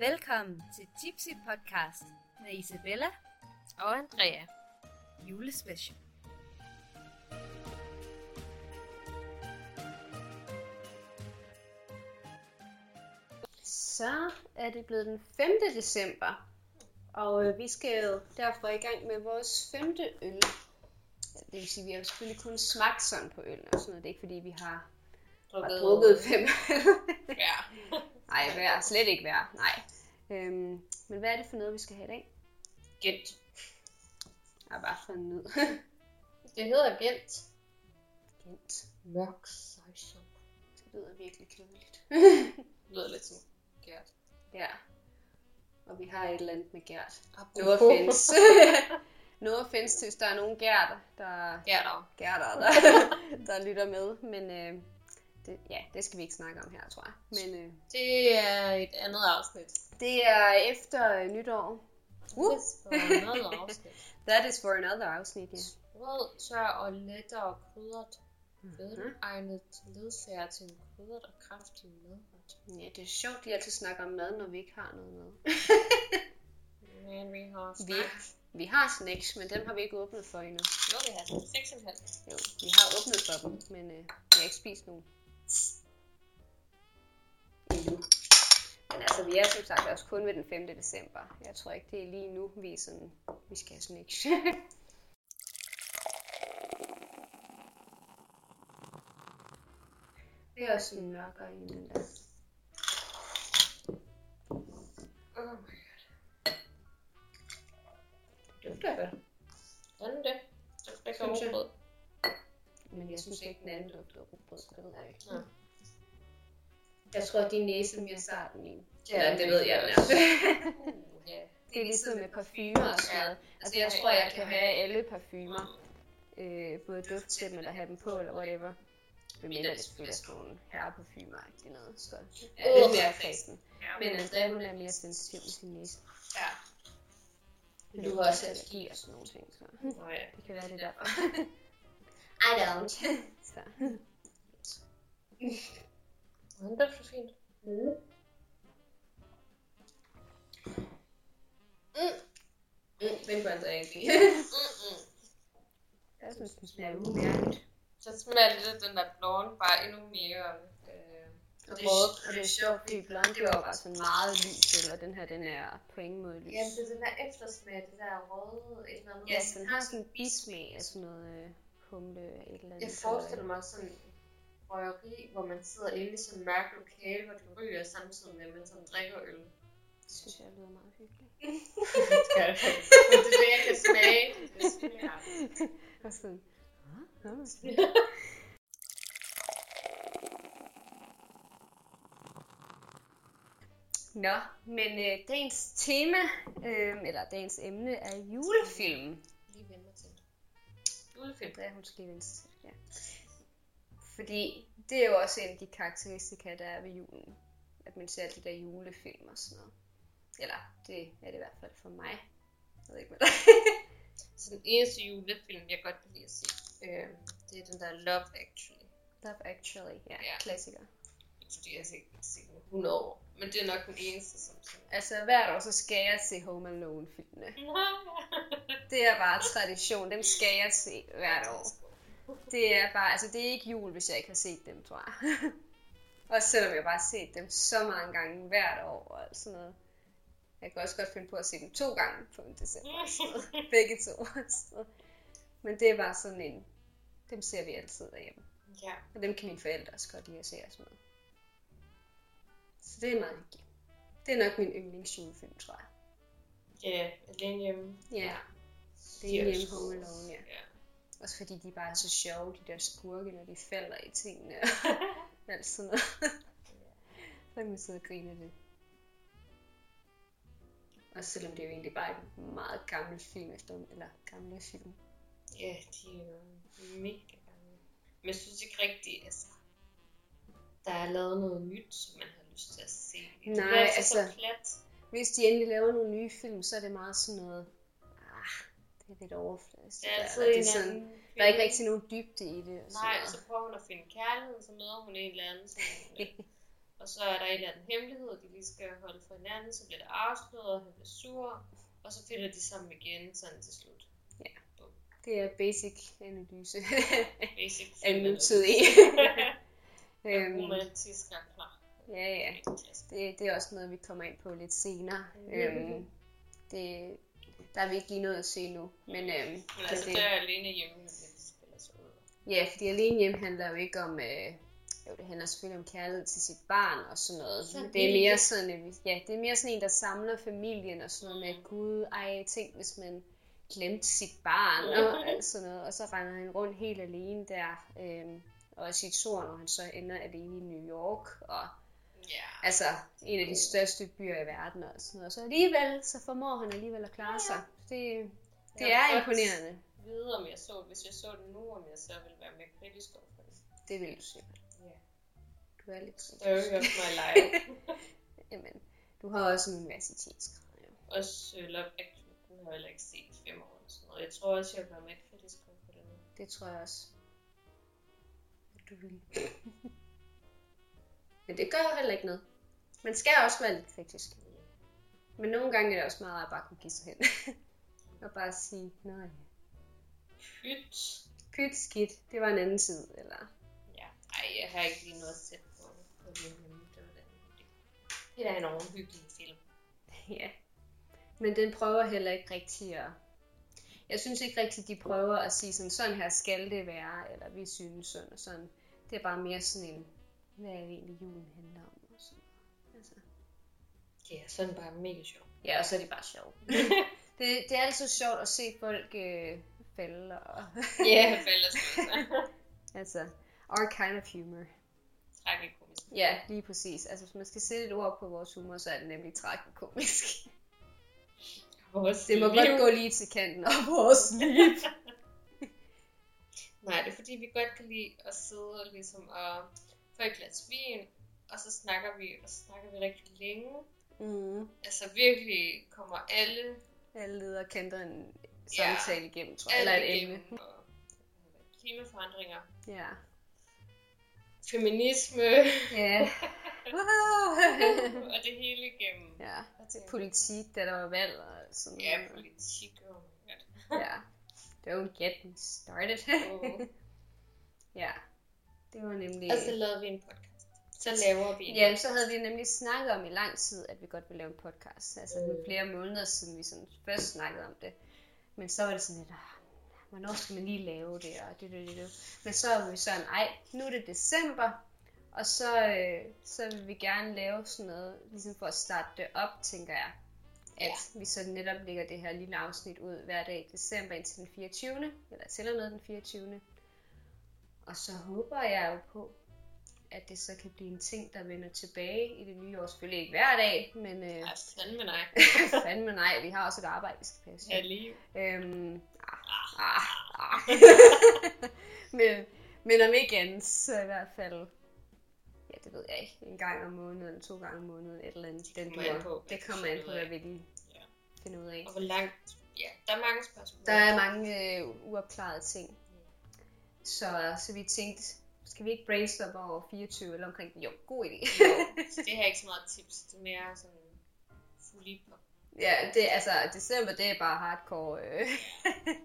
Velkommen til Tipsy Podcast med Isabella Og Andrea. julespecial. Så er det blevet den 5. december, og øh, vi skal jo derfor i gang med vores femte øl. Ja, Det vil sige, at vi har jo selvfølgelig kun smagt sådan på øl, og sådan noget. Det er ikke fordi, vi har, har drukket fem Ja. Nej, hver, slet ikke hver, nej. Øhm, men hvad er det for noget, vi skal have i dag? Gent. Ja, bare for en nød. Det hedder Gent. Gent. Mørk sejson. Det lyder virkelig kedeligt. Det lyder lidt som Gert. ja. Og vi har et eller andet med Gert. No offense. no offense hvis der er nogen Gert, der, Gerter. Gerter, der, der lytter med. Men øh, det, ja, det skal vi ikke snakke om her, tror jeg. Men øh, Det er et andet afsnit. det er efter øh, nytår. Uh. Det er noget afsnit. That is for another afsnit, ja. Rød, tør og lettere krydret. Velegnet ledsager til en krydret og kraftig madret. Ja, det er sjovt, de altid snakker om mad, når vi ikke har noget med. Men vi har Vi, snacks. vi har snacks, men dem har vi ikke åbnet for endnu. Jo, vi har 6,5. Jo, vi har åbnet for dem, men øh, vi har ikke spist nogen. Endnu. Men altså, vi er som sagt også kun ved den 5. december. Jeg tror ikke, det er lige nu, vi er sådan, vi skal have det er også en mørkere end den der. Oh my god. Det dufter godt. Men jeg synes ikke, den anden dufter rugbrød. Det ved jeg ikke. Ja. Jeg tror, at din næse er mere sart end min. Ja, det ved jeg. Uh, ja. Det er ligesom med parfumer og sådan noget. Altså, jeg tror, jeg kan have alle parfumer. Øh, både duft til dem, eller have dem på, eller whatever. Men mindre det selvfølgelig er sådan nogle herreparfumer, ikke noget. Så jeg er lidt mere kredsen. Men Andrea, hun er mere sensitiv med sin næse. Ja. Men du har også allergi og sådan nogle ting, så Nå ja. det kan være det derfor. I don't. så. Den dufter fint. Mm. Mm, den kunne Andrea ikke lide. Mm-mm. Jeg synes, den smager umærkeligt. Så smager lidt af den der blonde bare endnu mere øh, Og det, er, og det er sjovt, fordi blonde, det var bare sådan meget lys, eller den her, den er på ingen måde lys. Ja, det er den der eftersmag, det der røde et eller andet. Ja, så den har sådan en bismag af sådan noget øh, Jeg forestiller mig sådan røgeri, hvor man sidder inde i sådan en mørk lokale, hvor du ryger samtidig med, at man sådan drikker øl. Det synes jeg lyder meget hyggeligt. Det er det, jeg kan smage. Det smager. Og sådan, "Nå, nå." Men øh, dagens tema, øh, eller dagens emne, er julefilm. Lige vende mig til. Julefilm. Det er hun skal vende sig til, ja. Fordi det er jo også en af de karakteristika, der er ved julen. At man ser de der julefilm og sådan noget. Eller det er det i hvert fald for mig. Jeg ved ikke, hvad Så den eneste julefilm, jeg godt kan lide at se, øh, det er den der Love Actually. Love Actually, ja, Ja. klassiker. Ikke fordi jeg har set set den i 100 år, men det er nok den eneste, som sådan... Altså hvert år, så skal jeg se Home Alone-filmene. Det er bare tradition, dem skal jeg se hvert år. Det er bare, altså det er ikke jul, hvis jeg ikke har set dem, tror jeg. Også selvom jeg bare har set dem så mange gange hvert år og alt sådan noget. Jeg kan også godt finde på at se dem to gange på en december. og. Begge to. Så. Men det er bare sådan en, dem ser vi altid derhjemme. ja. Og dem kan mine forældre også godt lide at se og sådan noget. Så det er meget hyggeligt. Det er nok min yndlingsjulefilm, tror jeg. Ja, alene hjemme. Ja, det er hjemme Home Alone, ja. Ja. Også fordi de bare er så sjove, de der skurke, når de falder i tingene. og alt sådan noget. så kan man sidde og grine det. Også selvom det er jo egentlig bare en meget gammel film efter, eller gamle film. Ja, de er jo mega gamle. Men jeg synes ikke rigtigt, altså, der er lavet noget nyt, som man har lyst til at se. Det Nej, er altså, altså- så plat. Hvis de endelig laver nogle nye film, så er det meget sådan noget, det er lidt overfladisk. Det er der, det er sådan, anden der er ikke rigtig nogen dybde i det. Og Nej, så prøver hun at finde kærlighed, så møder hun en eller anden. Sådan, Og så er der en eller anden hemmelighed, de lige skal holde for hinanden, så bliver det afsløret, og han bliver sur, og så finder de sammen igen, sådan til slut. Det er basic analyse Basic af nutidig. Øhm, romantisk og klar. ja, ja. Det, det er også noget, vi kommer ind på lidt senere. Øhm, det, der er vi ikke lige noget at se nu. Men, øhm, Men altså, det, der er alene hjemme, når de spiller sig ud. ja, fordi alene hjem handler jo ikke om... Øh, jo, det handler selvfølgelig om kærlighed til sit barn og sådan noget. Men det er Familie. mere sådan, en- ja, det er mere sådan en, der samler familien og sådan noget med, gud, ej, tænk hvis man glemte sit barn og alt sådan noget. Og så render han rundt helt alene der. Øhm, og i sit sår, når han så ender alene i New York. Og Ja. altså en af de største byer i verden og sådan noget. Og så alligevel, så formår han alligevel at klare sig. Det, det Jeg er imponerende. vide, om jeg så, hvis jeg så den nu, om jeg så ville være mere kritisk overfor det. Det vil du sikkert. Ja. Du er lidt Story of my life. Jamen, du har også en universitetsgrad. Ja. også uh, Love Actually, den har jeg heller ikke set i fem år eller sådan noget. Jeg tror også, jeg bliver mere kritisk overfor det nu. Det tror jeg også. Du vil. Men det gør jo heller ikke noget. Man skal også være lidt kritisk. Men nogle gange er det også meget at bare kunne give sig hen. og bare sige, nej, Pyt. pyt skidt, det var en anden tid. Eller, Ja, ej, jeg har ikke lige noget at sætte på, på det, men det var den. Det, er da en ordentlig hyggelig film. ja. Men den prøver heller ikke rigtig at... Jeg synes ikke rigtig, de prøver at sige sådan, sådan her skal det være, eller vi synes sådan og sådan. Det er bare mere sådan en, hvad er det egentlig julen handler om? Og sådan. Altså. Ja, så er den bare mega sjov. Ja, og så er de bare sjove. det, det er altid sjovt at se folk øh, falde. Og, Ja, fælles altså, our kind of humor. Tragikomisk. Ja, lige præcis. Altså, hvis man skal sætte et ord på vores humor, så er det nemlig tragikomisk. Vores Det må liv. godt gå lige til kanten af vores liv. Nej, det er fordi, vi godt kan lide at sidde og ligesom og få et glas vin, og så snakker vi, og så snakker vi rigtig længe. mm. Altså virkelig kommer alle, Alle leder kanter en Ja. samtale igennem, tror jeg. Eller et emne. Og klimaforandringer, Ja. feminisme, Ja. Wow. og det hele igennem. ja. Politik, da der var valg og sådan Ja, politik og ja. Ja. Don't get me started. Og- ja. Det var nemlig... Og så lavede vi en podcast. Så laver vi en. Ja, så havde vi nemlig snakket om i lang tid, at vi godt ville lave en podcast. Altså Mm. flere måneder siden, vi sådan først snakkede om det. Men så var det sådan lidt, ah, hvornår skal man lige lave det, og det, det, det, det. Men så var vi sådan, ej, nu er det december, og så, øh, så vil vi gerne lave sådan noget, ligesom for at starte det op, tænker jeg. At Ja. vi så netop lægger det her lille afsnit ud hver dag i december indtil den 24. Eller til og med den 24. Og så håber jeg jo på, at det så kan blive en ting, der vender tilbage i det nye år. Selvfølgelig ikke hver dag, men øh, Ja, fandme nej. fandme nej, vi har også et arbejde, vi skal passe. Ja, lige. Øhm, ah, ah, ah. men, men om ikke andet, så i hvert fald, ja, det ved jeg ikke, en gang om måneden, eller to gange om måneden, et eller andet. Det Den kommer an dur. på, det kommer an på, hvad af. vi lige Ja. finder ud af. Og hvor langt... Ja, der er mange spørgsmål. Der er mange øh, uopklarede ting. Så, så vi tænkte, skal vi ikke brainstorme over 24 eller omkring Jo, god idé. Jo, det har ikke så meget tips. Det er mere sådan på. ja, det, altså, december, det er bare hardcore. Øh.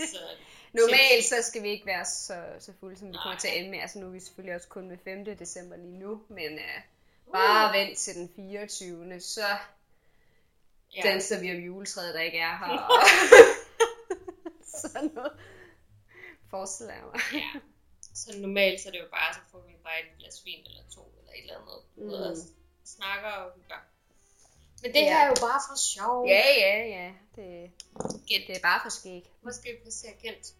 Altså, Normalt så skal vi ikke være så, så fulde, som vi kommer til at ende med. Altså nu er vi selvfølgelig også kun med 5. december lige nu, men uh, bare vent til den 24. Så ja. danser vi om juletræet, der ikke er her. Og sådan noget. Forestiller jeg mig. ja. Så normalt så er det jo bare, så får vi bare et glas vin eller to, eller et eller andet. Mm. Og snakker og hygger. Men det Ja. her er jo bare for sjov. Ja, ja, ja. Det, Gent. det er bare for skæg. Skal vi placere Gent?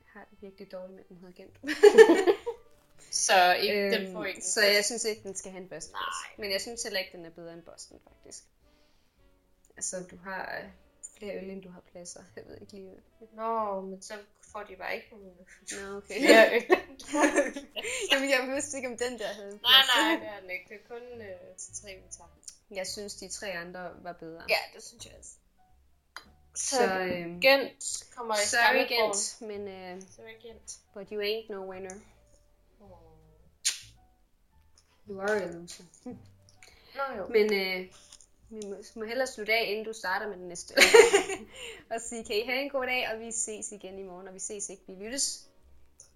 Jeg har det virkelig dårligt med, den hedder Gent. Så ikke, øhm, den får ikke så jeg synes ikke, den skal have en førsteplads. Nej. Men jeg synes heller ikke, den er bedre end Boston, faktisk. Altså, du har øh, flere øl, end du har pladser. Jeg ved ikke lige. Nå, men så får de bare ikke nogen. Nå, okay. Ja, øl. Jamen, jeg vidste ikke, om den der havde en nej, plads. nej, det er den ikke. Det er kun øh, til tre vi tager. Jeg synes, de tre andre var bedre. Ja, det synes jeg også. Så, Så, så øhm, Gent kommer i sorry. Gent, men uh, Sorry, Gent. but you ain't no winner. Oh. You are a loser. Nå jo. Men øh, vi må, må hellere slutte af, inden du starter med den næste. og sige, kan I have en god dag, og vi ses igen i morgen. Og vi ses ikke, vi lyttes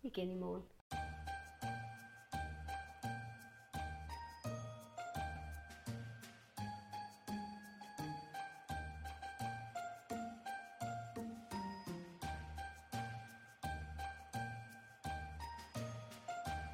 igen i morgen.